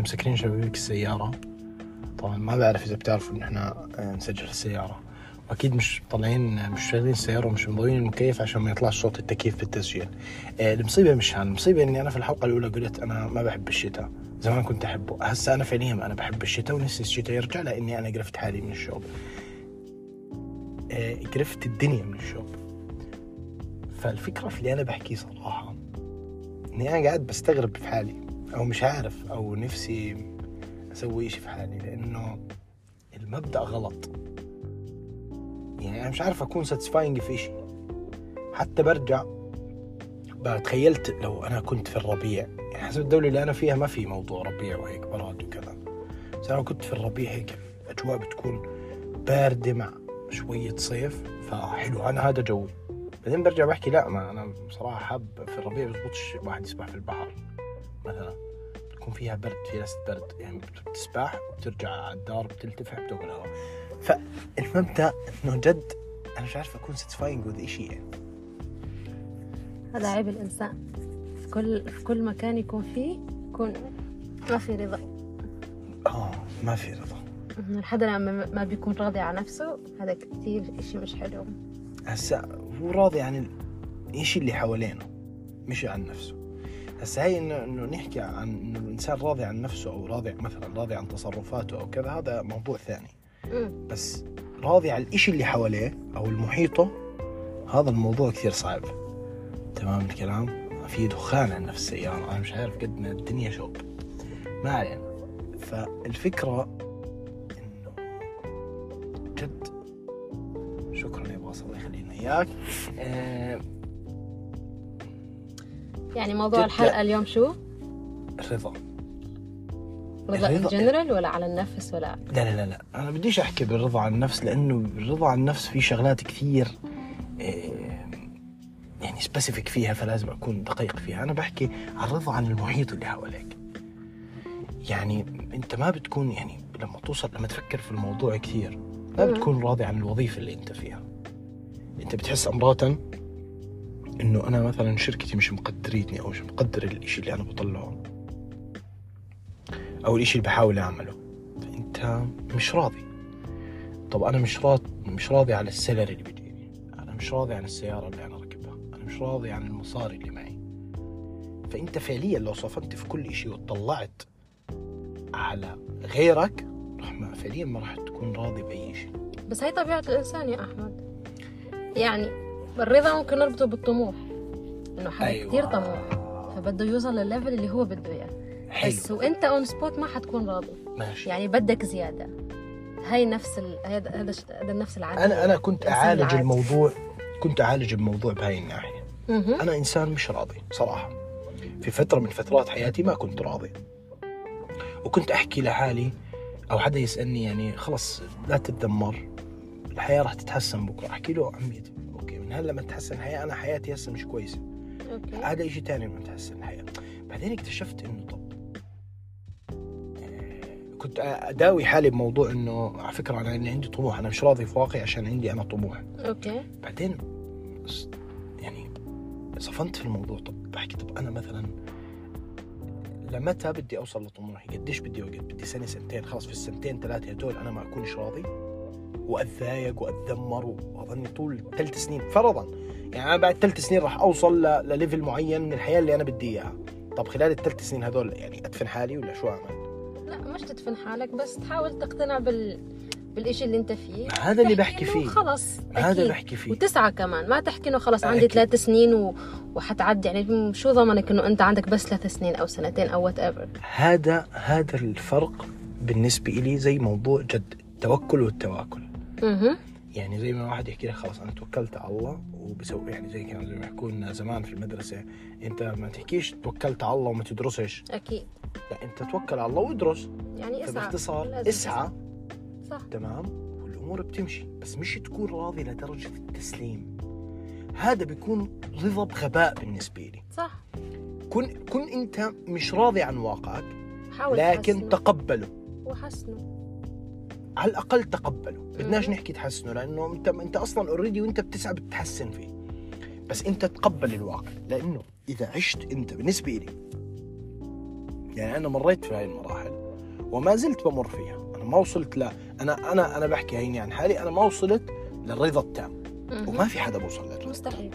إحنا مسكرين شبابيك السيارة. طبعا ما بعرف إذا بتعرفوا إن إحنا آه، نسجل السيارة. وأكيد مش طالعين مش شغالين السيارة ومش مضوين المكيف عشان ما يطلعش صوت التكييف بالتسجيل آه، المصيبة مش هان. المصيبة إني أنا في الحلقة الأولى قلت أنا ما بحب الشتاء. زمان كنت أحبه. هسه أنا فعليا أنا بحب الشتاء ونفسي الشتاء يرجع لأني أنا قرفت حالي من الشوب. آه، قرفت الدنيا من الشوب. فالفكرة في اللي أنا بحكيه صراحة إني أنا قاعد بستغرب في حالي. أو مش عارف أو نفسي أسوي إشي في حالي لأنه المبدأ غلط. يعني أنا مش عارف أكون ساتسفاينج في إشي. حتى برجع بتخيلت لو أنا كنت في الربيع. يعني حسب الدولة اللي أنا فيها ما في موضوع ربيع وهيك براد وكذا. بس أنا كنت في الربيع هيك الأجواء بتكون باردة مع شوية صيف فحلو. أنا هذا جوي بعدين برجع بحكي لا ما أنا بصراحة حاب في الربيع بزبطش واحد يسبح في البحر مثلا. بتكون فيها برد في ناس برد يعني بتسبح وبترجع على الدار بتلتفع بتاكل هواء فالمبدأ إنه جد أنا مش عارف أكون ساتسفاينج وذ شيء يعني. هذا عيب الإنسان. في كل في كل مكان يكون فيه يكون ما في رضا. آه ما في رضا. إنه الحدا لما ما بيكون راضي على نفسه. هذا كتير إشي مش حلو. هسا هو راضي عن الشيء اللي حوالينه مش عن نفسه. هسا هي إنه إنه نحكي عن إنه الإنسان راضي عن نفسه أو راضي مثلا راضي عن تصرفاته أو كذا هذا موضوع ثاني. مم. بس راضي على الإشي اللي حواليه أو المحيطه هذا الموضوع كثير صعب. تمام الكلام؟ في دخان عندنا في السيارة أنا مش عارف قد ما الدنيا شوب. ما علينا. فالفكرة إنه جد شكرا يا باص الله يخلينا إياك. آه يعني موضوع الحلقة اليوم شو؟ الرضا. رضا ان جنرال ولا على النفس ولا؟ لا لا لا لا. أنا بديش أحكي بالرضا عن النفس لأنه الرضا عن النفس في شغلات كثير آه، يعني specific فيها فلازم أكون دقيق فيها. أنا بحكي عن الرضا عن المحيط اللي حواليك. يعني أنت ما بتكون يعني لما توصل لما تفكر في الموضوع كثير ما. بتكون راضي عن الوظيفة اللي أنت فيها. أنت بتحس امراتا إنه أنا مثلا شركتي مش مقدريتني أو مش مقدر الإشي اللي أنا بطلعه. أو الإشي اللي بحاول أعمله. فانت مش راضي. طب أنا مش راضي مش راضي على السلري اللي بيجيني. أنا مش راضي عن السيارة اللي أنا راكبها. أنا مش راضي عن المصاري اللي معي. فأنت فعليا لو صفنت في كل إشي وطلعت على غيرك رح ما فعليا ما راح تكون راضي بأي شيء بس هي طبيعة الإنسان يا أحمد. يعني الرضا ممكن نربطه بالطموح. إنه حدا أيوة. كتير طموح. فبده يوصل للل level اللي هو بده إياه حلو. بس وأنت on spot ما حتكون راضي. ماشي. يعني بدك زيادة. هاي نفس ال... هذا هذا النفس العادي أنا أنا كنت أعالج العادي. الموضوع كنت أعالج الموضوع بهاي الناحية. مهم. أنا إنسان مش راضي صراحة. في فترة من فترات حياتي ما كنت راضي. وكنت أحكي لحالي أو حدا يسألني يعني خلص لا تتذمر الحياة راح تتحسن بكرة. أحكي له عميتي okay من هلا لما تتحسن الحياة. أنا حياتي هسه مش كويسة. okay. هذا شيء ثاني لما تتحسن الحياة. بعدين اكتشفت إنه طب كنت أداوي حالي بموضوع إنه على فكرة أنا عندي طموح. أنا مش راضي في واقعي عشان عندي أنا طموح. okay. بعدين يعني صفنت في الموضوع. طب بحكي طب أنا مثلا لمتى بدي أوصل لطموحي؟ قديش بدي وقت بدي سنة سنتين. خلص في السنتين ثلاثة هدول أنا ما أكونش راضي. واتضايق وأتذمر وأظني طول ثلاث سنين فرضا. يعني أنا بعد ثلاث سنين راح أوصل لليفل معين من الحياة اللي أنا بدي إياها. طب خلال الثلاث سنين هذول يعني أدفن حالي ولا شو أعمل؟ لا مش تدفن حالك بس تحاول تقتنع بال بالإشي اللي أنت فيه. هذا اللي بحكي فيه. خلص هذا. اللي بحكي فيه. وتسعى كمان ما تحكي إنه خلص عندي. ثلاث سنين و... وحتعدي. يعني شو ضمنك إنه أنت عندك بس ثلاث سنين أو سنتين أو whatever هذا هذا الفرق بالنسبة لي زي موضوع جد التوكل والتواكل. أها يعني زي ما واحد يحكي لك خلاص أنا توكلت على الله وبسوي يعني زي كانوا زي ما يحكوا لنا زمان في المدرسة أنت ما تحكيش توكلت على الله وما تدرسش. أكيد. لا انت توكل على الله وادرس يعني إسعى فباختصار لازم إسعى. صح. تمام؟ والأمور بتمشي. بس مش تكون راضي لدرجة التسليم. هذا بيكون رضا بغباء بالنسبة لي. صح. كن كن أنت مش راضي عن واقعك حاول لكن تحسنه. تقبله. وحسنه. على الأقل تقبله. بدناش. نحكي تحسنه لأنه أنت أنت أصلا اوريدي وأنت بتسعى بتحسن فيه. بس أنت تقبل الواقع لأنه إذا عشت أنت بالنسبة لي يعني أنا مريت في هاي المراحل وما زلت بمر فيها. أنا ما وصلت لا أنا أنا أنا بحكي هيني عن حالي أنا ما وصلت للرضا التام. وما في حدا بوصل للرضا. مستحيل.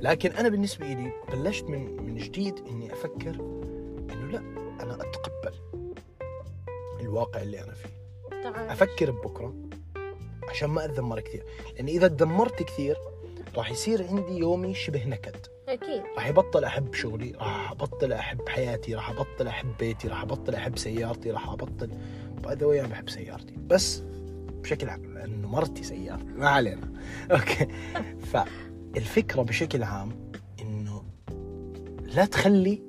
لكن أنا بالنسبة لي بلشت من من جديد إني أفكر إنه لا أنا أتقبل الواقع اللي أنا فيه. تعال أفكر ببكرة عشان ما اتذمر كثير. لأن إذا تدمرت كثير راح يصير عندي يومي شبه نكد. أكيد. راح يبطل أحب شغلي راح أبطل أحب حياتي راح أبطل أحب بيتي راح أبطل أحب سيارتي راح أبطل by the أنا بحب سيارتي. بس بشكل عام لأنه مرتي سيارتي ما علينا. okay. فالفكرة بشكل عام إنه لا تخلي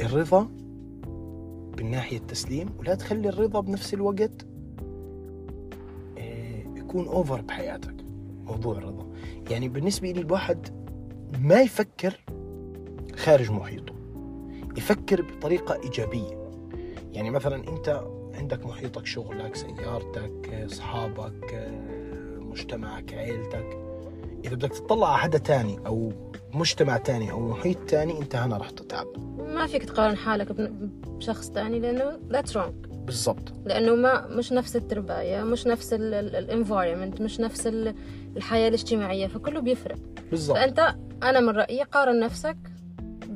الرضا بالناحية التسليم ولا تخلي الرضا بنفس الوقت آه، يكون over بحياتك. موضوع الرضا. يعني بالنسبة لي الواحد ما يفكر خارج محيطه يفكر بطريقة إيجابية. يعني مثلا أنت عندك محيطك شغلك سيارتك أصحابك مجتمعك عيلتك. إذا بدك تطلع على حدا تاني أو مجتمع تاني أو محيط تاني أنت هنا راح تتعب. ما فيك تقارن حالك بشخص تاني لأنه that's wrong. بالضبط. لأنه ما مش نفس الترباية مش نفس الانفايرمنت مش نفس ال- الحياة الاجتماعية فكله بيفرق. بالضبط. فأنت أنا من رأيي قارن نفسك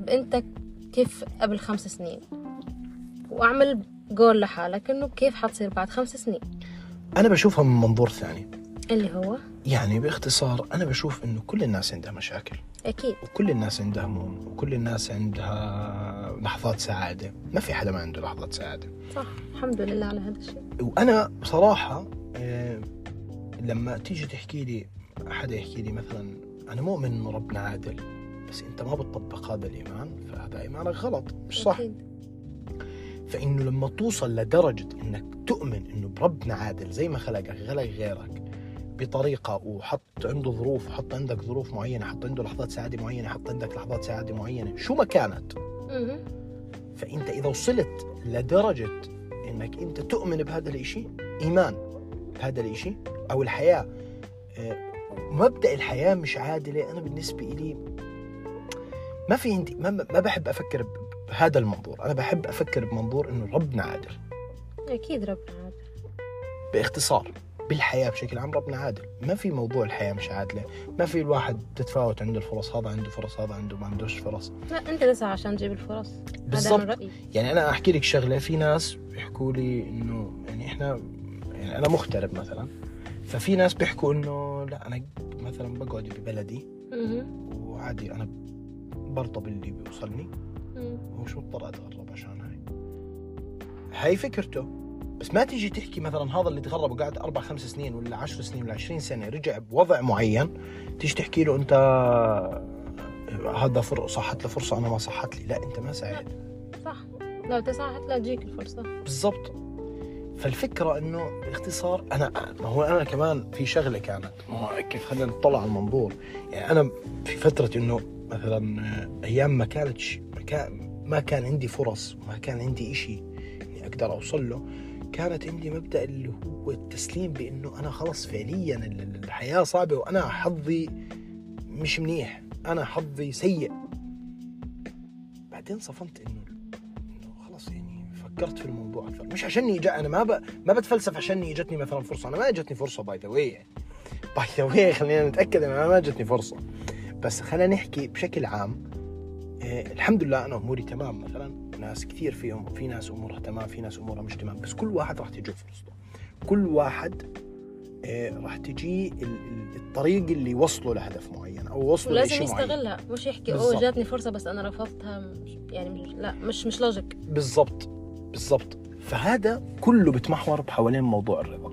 انت كيف قبل خمس سنين واعمل جول لحالك إنه كيف حتصير بعد خمس سنين. أنا بشوفها من منظور ثاني. اللي هو؟ يعني باختصار أنا بشوف إنه كل الناس عندها مشاكل. أكيد. وكل الناس عندها هموم وكل الناس عندها لحظات سعادة. ما في حدا ما عنده لحظات سعادة. صح. الحمد لله على هذا الشيء. وأنا بصراحة آه، لما تيجي تحكي لي حدا يحكي لي مثلا أنا مؤمن إنه ربنا عادل بس أنت ما بتطبق هذا الإيمان فهذا إيمانك غلط مش صح أكيد. فإنه لما توصل لدرجة إنك تؤمن إنه بربنا عادل زي ما خلقك خلق غيرك بطريقة وحط عنده ظروف حط عندك ظروف معينة حط عنده لحظات سعادة معينة حط عندك لحظات سعادة معينة شو ما كانت. فإنت إذا وصلت لدرجة إنك أنت تؤمن بهذا الإشي إيمان بهذا الإشي أو الحياة. آه، مبدأ الحياة مش عادلة. أنا بالنسبة لي ما في عندي ما, ما بحب أفكر ب- بهذا المنظور. أنا بحب أفكر بمنظور إنه ربنا عادل. أكيد ربنا عادل. باختصار بالحياة بشكل عام ربنا عادل. ما في موضوع الحياة مش عادلة. ما في الواحد تتفاوت عنده الفرص هذا عنده فرص هذا عنده ما عندوش فرص. لا أنت تسعى عشان تجيب الفرص. هذا بالضبط. يعني أنا أحكي لك شغلة في ناس بيحكوا لي إنه يعني إحنا يعني أنا مغترب مثلا ففي ناس بيحكوا إنه لا أنا مثلا بقعد ببلدي. وعادي أنا برضى باللي بيوصلني. ومش مضطر أتغرب عشان هاي؟ هاي فكرته. بس ما تيجي تحكي مثلا هذا اللي تغرب وقعد أربع خمس سنين ولا عشر سنين ولا عشرين سنة رجع بوضع معين تيجي تحكي له أنت هذا فر... صحت له فرصة أنا ما صحت لي. لا أنت ما سعيت صح. لو تسعى حتلاقي تجيك الفرصة. بالضبط. فالفكرة إنه باختصار أنا ما هو أنا كمان في شغلة كانت. ما كيف خلينا نطلع على المنظور. يعني أنا في فترة إنه مثلا أيام ما كانتش ما كان ما كان عندي فرص ما كان عندي إشي إني أقدر أوصل له كانت عندي مبدأ اللي هو التسليم بإنه أنا خلص فعليا ال- ال- الحياة صعبة وأنا حظي مش منيح. أنا حظي سيء. بعدين صفنت إنه خلص يعني فكرت في الموضوع أكثر. مش عشاني جا أنا ما ب... ما بتفلسف عشاني اجتني مثلا فرصة. أنا ما اجتني فرصة by the way by the way خلينا نتأكد ان أنا ما اجتني فرصة. بس خلينا نحكي بشكل عام آه الحمد لله أنا أموري تمام مثلا. ناس كثير فيهم في ناس أمورها تمام في ناس أمورها مش تمام. بس كل واحد راح تجي فرصته. كل واحد آه راح تجي ال- ال- الطريق اللي يوصله لهدف معين أو وصله ولازم لشيء معين. يستغلها. مش يحكي. أوه جاتني فرصة بس أنا رفضتها. مش يعني مش لا مش مش لوجيك بالضبط. بالضبط. فهذا كله بتمحور بحوالين موضوع الرضا.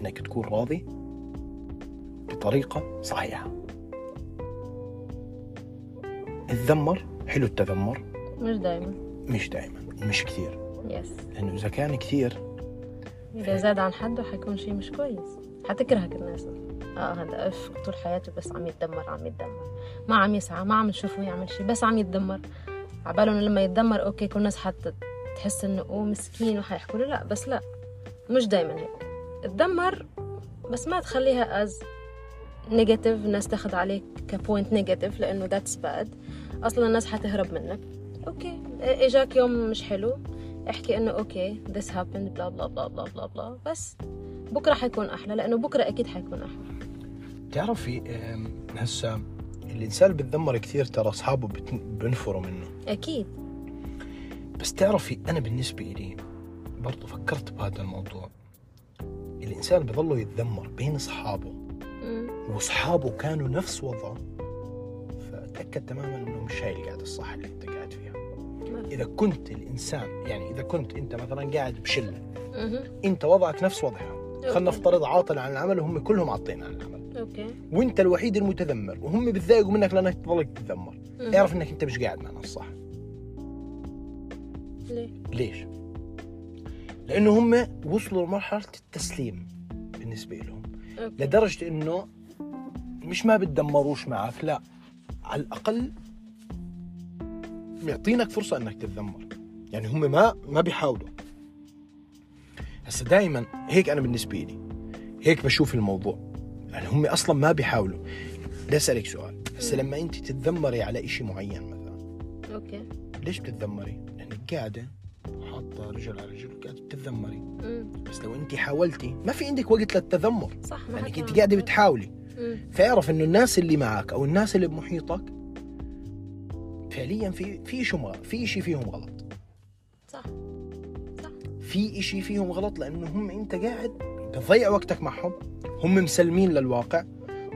إنك تكون راضي بطريقة صحيحة. التذمر حلو التذمر. مش دائما مش دائما مش كثير. yes لأنه إذا كان كثير إذا زاد عن حده حيكون شيء مش كويس. حتكرهك الناس. آه هذا أف طول حياته بس عم يتدمر عم يتدمر. ما عم يسعى ما عم نشوفه يعمل شيء بس عم يتدمر. عباله إنه لما يتذمر okay كل الناس حتى تحس انه أوه مسكين وحيحكوا له لا بس لا مش دائما هيك. اتدمر بس ما تخليها as negative الناس تاخذ عليك ك point negative لأنه that's bad أصلا الناس حتهرب منك. okay إجاك يوم مش حلو احكي إنه okay this happened blah blah blah blah blah blah بس بكرة حيكون أحلى لأنه بكرة أكيد حيكون أحلى. تعرفي هسه الإنسان اللي بتذمر كثير ترى أصحابه بنفروا منه. أكيد. بس تعرفي أنا بالنسبة لي برضو فكرت بهذا الموضوع. الإنسان بضله يتذمر بين أصحابه. مم. وأصحابه كانوا نفس وضعه. فتاكد تماما إنه مش هاي القعده الصح اللي أنت قاعد فيها. إذا كنت الإنسان يعني إذا كنت أنت مثلا قاعد بشلة مهم. أنت وضعك نفس وضعهم خلينا. نفترض عاطل عن العمل وهم كلهم عاطلين عن العمل. أوكي. وأنت الوحيد المتذمر. وهم بتضايقوا منك لأنك تضلك تتذمر. اعرف إنك أنت مش قاعد معنا الصح ليه؟ ليش؟ لأنه هم وصلوا لمرحلة التسليم بالنسبة لهم. أوكي. لدرجة إنه مش ما بتدمروش معك لا. على الأقل معطينك فرصة إنك تتذمر. يعني هم ما ما بيحاولوا. هسه دائما هيك أنا بالنسبة لي. هيك بشوف الموضوع. يعني هم أصلا ما بيحاولوا. بدي أسألك سؤال. هسه لما أنت تتذمري على إشي معين مثلا أوكي. ليش بتتذمري؟ قاعدة حاطة رجل على رجل وقاعده بتتذمري. بس لو انت حاولتي ما في عندك وقت للتذمر. صح ما لانك حكي انت قاعدة. بتحاولي. فاعرف إنه الناس اللي معك أو الناس اللي بمحيطك فعليا في في مغ- في شيء فيهم غلط. صح في شيء فيهم غلط لأنه هم أنت قاعد بتضيع وقتك معهم. هم مسلمين للواقع.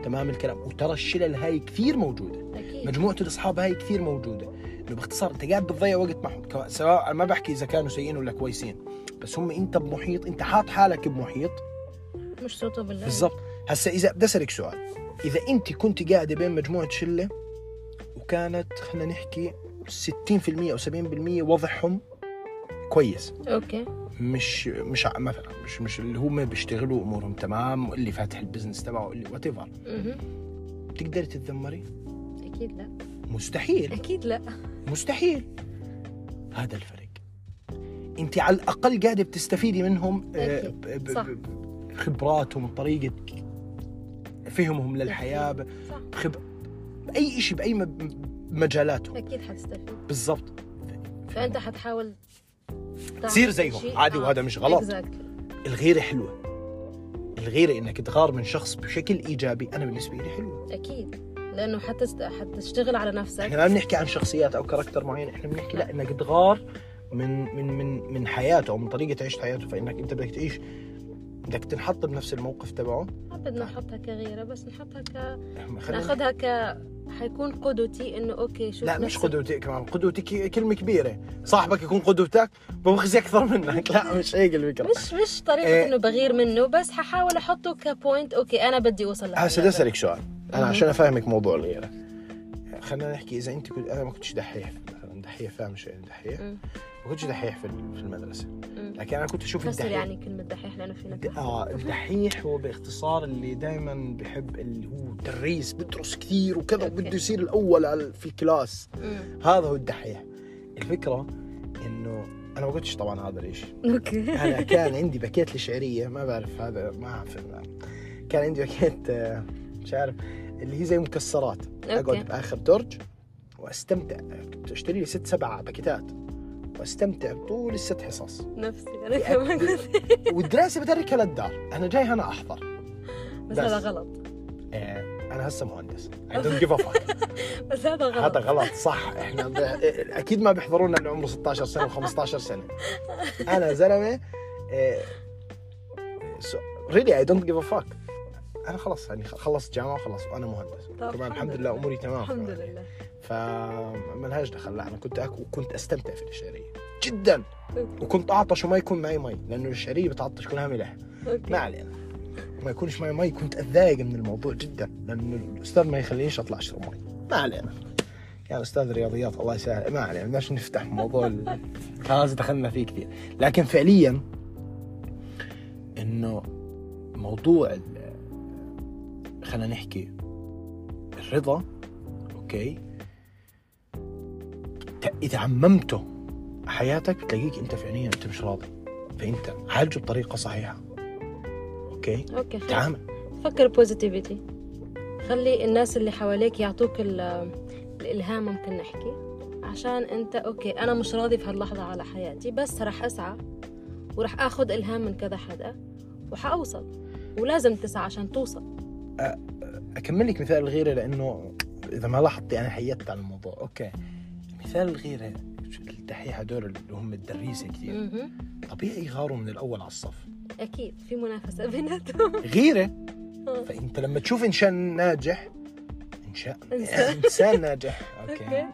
تمام الكلام. وترى الشلل هاي كثير موجودة. أكيد. مجموعة الأصحاب هاي كثير موجودة. باختصار انت قاعد بتضيع وقت معهم سواء أنا ما بحكي إذا كانوا سيئين ولا كويسين بس هم أنت بمحيط أنت حاط حالك بمحيط. مش صوته بالله. بالضبط. هسا إذا بدي أسألك سؤال إذا أنت كنت قاعدة بين مجموعة شلة وكانت خلينا نحكي 60% أو 70% وضعهم كويس. okay. مش مش مثلا مش مش اللي هم بيشتغلوا أمورهم تمام واللي فاتح ال business تبعه واللي whatever. بتقدري تتذمري؟ أكيد لا. مستحيل. أكيد لا. مستحيل. هذا الفرق. أنت على الأقل قاعدة بتستفيدي منهم آه، خبراتهم طريقة فهمهم للحياة بخب... بأي شيء بأي م- مجالاتهم. أكيد حتستفيد. بالضبط. فأنت حتحاول تصير زيهم، شيء- عادي وهذا مش غلط. Exactly. الغيرة حلوة. الغيرة إنك تغار من شخص بشكل إيجابي أنا بالنسبة لي حلوة. أكيد. لأنه حتست... حتشتغل على نفسك. إحنا ما بنحكي عن شخصيات أو character معين إحنا بنحكي لا إنك تغار من من من من حياته أو من طريقة عيش حياته فإنك أنت بدك تعيش بدك تنحط بنفس الموقف تبعه. ما بدنا نحطها كغيرة بس نحطها ك ناخذها ك حيكون قدوتي إنه okay شوف لا مش. قدوتي كمان قدوتي كلمة كبيرة. صاحبك يكون قدوتك ببخزي أكثر منك. لا مش هيك الفكرة. مش مش طريقة إيه. إنه بغير منه بس ححاول أحطه ك point okay أنا بدي أوصل هسه بدي. أسألك سؤال. أنا. عشان أفهمك موضوع الغيرة. خلينا نحكي إذا أنت كنت أنا ما كنتش دحيح مثلا دحيح فاهم شو يعني دحيح. ما كنتش دحيح في المدرسة. لكن أنا كنت أشوف الدحيح. يعني كلمة دحيح لأنه في آه الدحيح هو باختصار اللي دائما بحب اللي هو دريس بدرس كثير وكذا. وبده يصير الأول في ال class. هذا هو الدحيح. الفكرة إنه أنا ما قلتش طبعا هذا الشيء okay. أنا كان عندي باكيت الشعريه ما بعرف هذا ما أعرف كان عندي باكيت آه، مش عارف. اللي هي زي مكسرات. أقعد okay بآخر درج وأستمتع. أشتري لي ست سبع باكيتات وأستمتع طول الست حصص. نفسي أنا كمان. والدراسة بتركها للدار أنا جاي هنا أحضر. بس هذا غلط. آه، أنا هسه مهندس. I don't give a fuck. بس هذا غلط. هذا غلط صح. إحنا ب... أكيد ما بيحضرونا اللي عمره 16 سنة و15 سنة. أنا زلمة really I don't give a fuck أنا خلص يعني خلصت جامعة وخلص وأنا مهندس. طب كمان الحمد الحمد لله. أموري تمام الحمد. لله. فما لهاش دخل لا أنا كنت اكل وكنت أستمتع في الشعريه جدا. okay. وكنت أعطش وما يكون معي مي لأنه الشعريه بتعطش كلها ملح. ما علينا. ما يكونش معي مي كنت أتضايق من الموضوع جدا لأنه الأستاذ ما يخلينيش أطلع اشرب مي ما علينا. كان أستاذ رياضيات الله يسهل. ما علينا بدناش نفتح موضوع خلاص دخلنا فيه كثير. لكن فعليا إنه موضوع خلينا نحكي الرضا okay؟ إذا عممته حياتك بتلاقيك أنت فعليا أنت مش راضي فأنت عالجه بطريقة صحيحة okay؟ okay. تعامل. فكر positivity. خلي الناس اللي حواليك يعطوك ال- الإلهام ممكن نحكي. عشان أنت okay أنا مش راضي في هاللحظة على حياتي بس رح أسعى ورح آخذ إلهام من كذا حدا وحأوصل. ولازم تسعى عشان توصل. أكمل لك مثال الغيرة لأنه إذا ما لاحظتي أنا حيدت على الموضوع. okay. مثال الغيرة الدحيح هدول اللي هم الدريسة كثير. طبيعي يغاروا من الأول على الصف. أكيد في منافسة بيناتهم. غيرة؟ آه. فأنت لما تشوف إنسان ناجح انشاء. إنسان. ناجح. okay.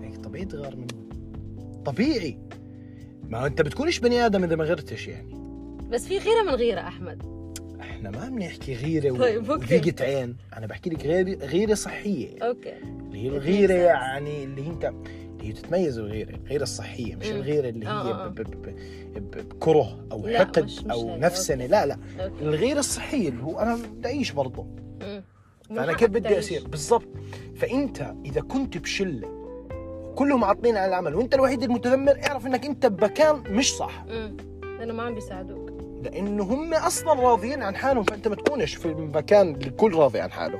هيك طبيعي تغار منه طبيعي. ما أنت بتكونش بني آدم إذا ما غرتش يعني. بس في غيرة من غيرة أحمد. إحنا ما بنحكي غيرة و- طيب، okay. وضيقة عين أنا بحكي لك غيره غيرة صحية okay اللي هي الغيرة. يعني اللي انت اللي هي تتميز الغيرة الغيره الصحية مش مم. الغيرة اللي هي آه، آه. ب- ب- ب- ب- بكره أو حقد مش- مش أو. نفسنه okay. لا لا أوكي الغيرة الصحية اللي هو أنا بدي أعيش برضه. فأنا كيف بدي. أصير بالضبط فأنت إذا كنت بشلة كلهم عاطلين على العمل وأنت الوحيد المتذمر اعرف إنك أنت بمكان مش صح مم. لأنه ما عم بيساعدوك لأنه هم أصلا راضيين عن حالهم فأنت ما تكونش في المكان الكل راضي عن حاله.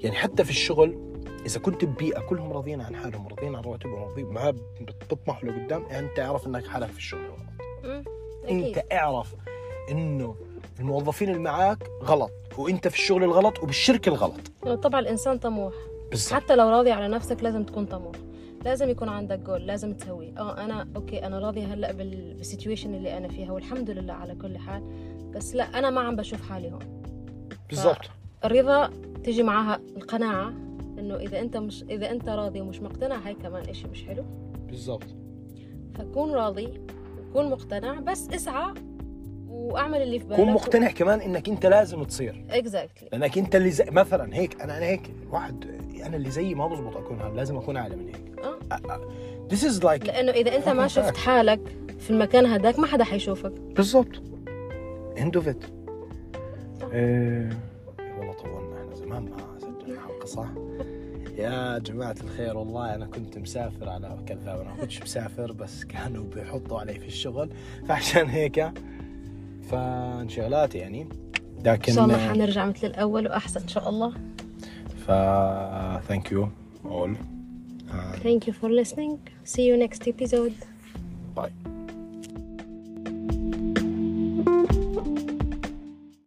يعني حتى في الشغل إذا كنت ببيئة كلهم راضيين عن حالهم راضيين عن رواتبهم راضيين ما بتطمحوا لقدام أنت أعرف إنك حالك في الشغل. غلط. أنت أعرف إنه الموظفين اللي معاك غلط وأنت في الشغل الغلط وبالشركة الغلط. طبعا الإنسان طموح. بالضبط حتى لو راضي على نفسك لازم تكون طموح. لازم يكون عندك جول لازم تسويه. آه أنا okay أنا راضية هلأ بال- بال situation اللي أنا فيها والحمد لله على كل حال. بس لأ أنا ما عم بشوف حالي هون. بالضبط. الرضا تيجي معها القناعة إنه إذا أنت مش إذا أنت راضي ومش مقتنع هاي كمان إشي مش حلو. بالضبط. فكون راضي وكون مقتنع بس اسعى واعمل اللي في بالك كون مقتنع كمان إنك أنت لازم تصير. اكزاكتلي لأنك أنت اللي زي مثلا هيك أنا أنا هيك واحد أنا اللي زيي ما بزبط أكون هذا لازم أكون أعلى من هيك. آه. This is like لأنه إذا أنت ما شفت. حالك في المكان هداك ما حدا حيشوفك. بالضبط. End of it. إيه والله طولنا. إحنا زمان ما سجلنا حلقة صح؟ يا جماعة الخير والله أنا كنت مسافر على كذاب أنا ما كنتش مسافر بس كانوا بيحطوا علي في الشغل. فعشان هيك فانشغالات يعني. لكن شاء الله حنرجع مثل الأول وأحسن إن شاء الله. ف thank you Thank you for listening. See you next episode. Bye.